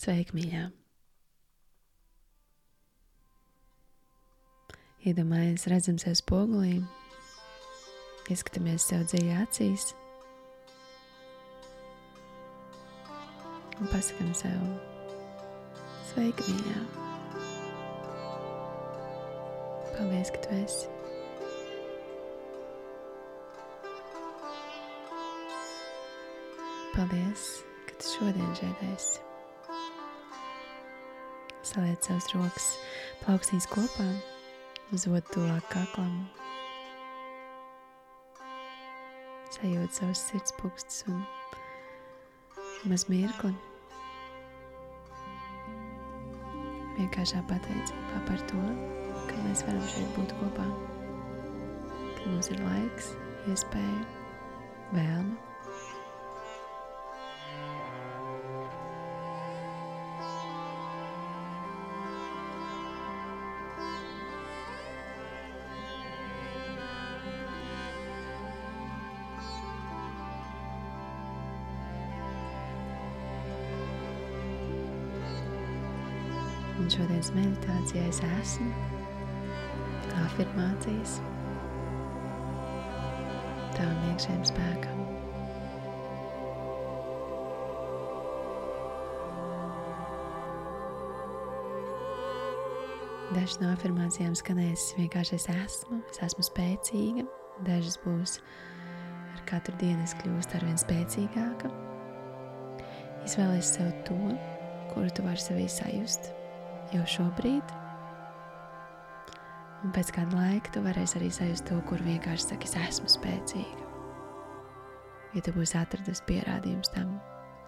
Sveiki, mīļā! Iedomājies, redzam sev spogulī, ieskatāmies sev dziļi acīs un pasakam sev: Sveika, mīļā! Paldies, ka tu esi! Paldies, ka tu šodien šeit esi! Saliec savas rokas plauksnīs kopā, uz otru tuvāk kaklam. Sajūt savus sirdspūkstus un maz mirkli. Vienkāršā pateicība par to, ka mēs varam šeit būt kopā, ka mums ir laiks, iespēja, vēlme Un šodienas meditācijā es esmu afirmācijas tavam iekšējiem spēkam. Dažas no afirmācijām skanēs vienkārši es esmu, es esmu spēcīga, dažas būs ar katru dienu es kļūstu ar vien spēcīgāka. Izvēlēs sev to, kuru tu vari sevī sajust jau šobrīd. Un pēc kāda laika tu varēsi arī sajust to, kur vienkārši saki, es esmu spēcīga. Ja tu būsi atradis pierādījums tam,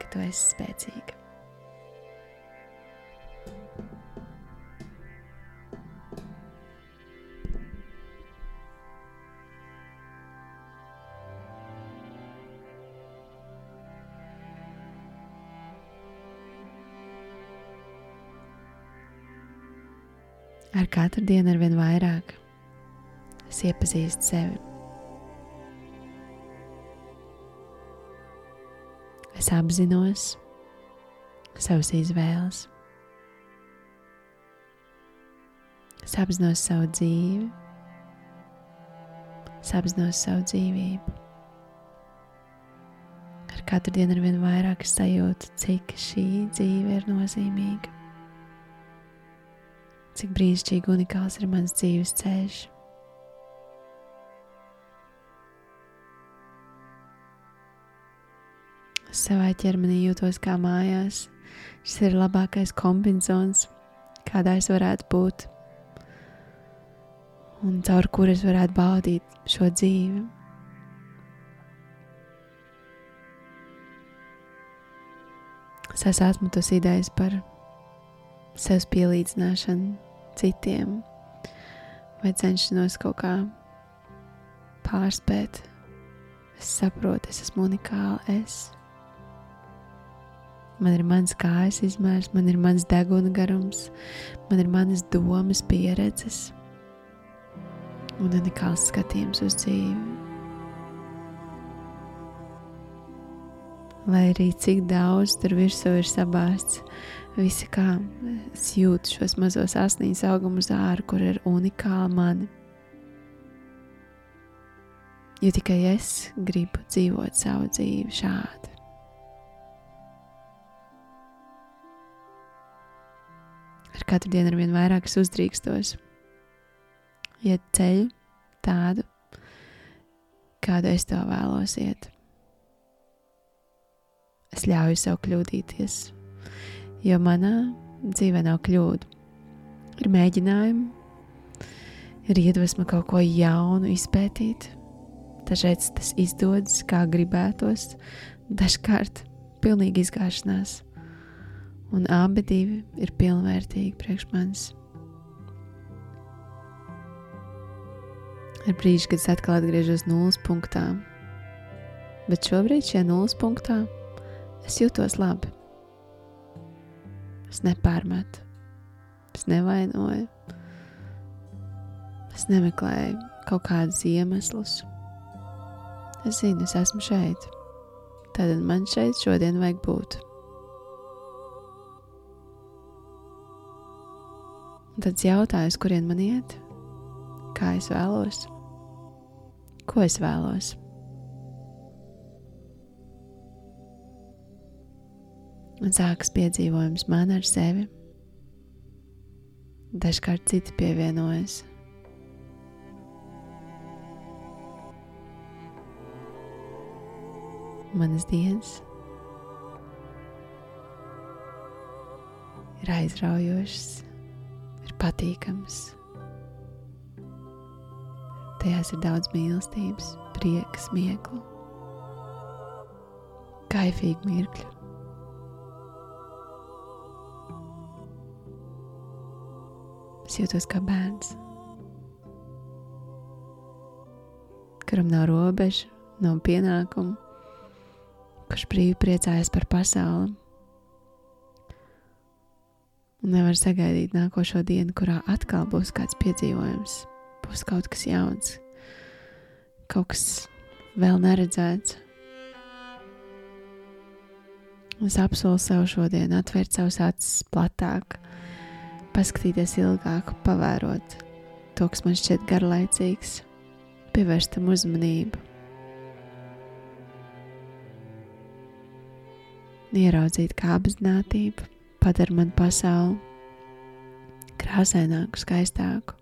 ka tu esi spēcīga. Ar katru dienu ar vien vairāk es iepazīstu sevi. Es apzinos savas izvēles. Es apzinos savu dzīvi, es apzinos savu dzīvību. Ar katru dienu ar vien vairāk sajūtu, cik šī dzīve ir nozīmīga cik brīnišķīgi unikāls ir mans dzīves ceļš. Savā ķermenī jūtos kā mājās. Šis ir labākais kombinācijas, kādā es varētu būt, un caur kuru es varētu baudīt šo dzīvi. Es esmu tas idejas par sev pielīdzināšanu citiem, vai cenšanos kaut kā pārspēt. Es saprotu, es esmu unikāla. Es. Man ir mans kājas izmērs, man ir mans deguna garums, man ir manas domas, pieredzes un unikāls skatījums uz dzīvi. Lai arī cik daudz tur virsū ir sabāzts, Visi kā es jūtu šos mazos asnīs augumus ārā, kur ir unikāla mani. Jo tikai es gribu dzīvot savu dzīvi šādi. Ar katru dienu ar vien vairāk es uzdrīkstos iet ceļu tādu, kādu es to vēlos iet. Es ļauju sev kļūdīties jo manā dzīvē nav kļūdu. Ir mēģinājumi, ir iedvesma kaut ko jaunu izpētīt. Dažreiz tas izdodas kā gribētos, dažkārt pilnīgi izgāšanās, un abi divi ir pilnvērtīgi priekš manis. Ir brīži, kad es atkal atgriežos nulles punktā, bet šobrīd šajā nulles punktā es jūtos labi. Es nepārmetu, es nevainoju, es nemeklēju kaut kādus iemeslus. Es zinu, es esmu šeit. Tad man šeit šodien vajag būt. Un tad es jautāju, kurien man iet, kā es vēlos, ko es vēlos. Un sākas piedzīvojums man ar sevi. Dažkārt citi pievienojas. Manas dienas ir aizraujošas, ir patīkamas. Tajās ir daudz mīlestības, prieka, smieklu, kaifīgu mirkļu. Es jūtos kā bērns, kuram nav robežu, nav pienākumu, kurš brīvi priecājas par pasauli. Un nevar sagaidīt nākošo dienu, kurā atkal būs kāds piedzīvojums, būs kaut kas jauns, kaut kas vēl neredzēts. Es apsolu sev šodien atvērt savus acis platāk, paskatīties ilgāk, pavērot to, kas man šķiet garlaicīgs, pievērst tam uzmanību. Ieraudzīt, kā apziņotība padara man pasauli krāsaināku, skaistāku.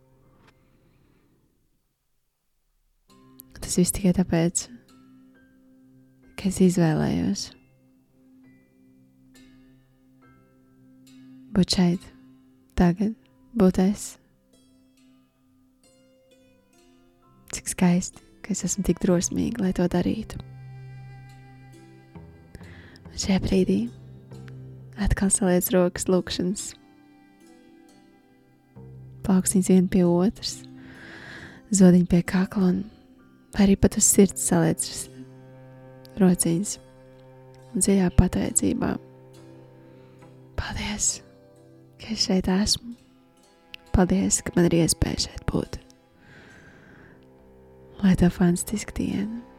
Tas viss tikai tāpēc, ka es izvēlējos būt šeit tagad būt es. Cik skaisti, ka es esmu tik drosmīga, lai to darītu. Un šajā brīdī atkal saliec rokas lūkšanas. Plaukstīns viena pie otras, zodiņa pie kakla un arī pat uz sirds saliec rociņas un dziļā pateicībā. Paldies! Ka es šeit esmu. Paldies, ka man ir iespēja šeit būt. Lai tev fantastiska diena!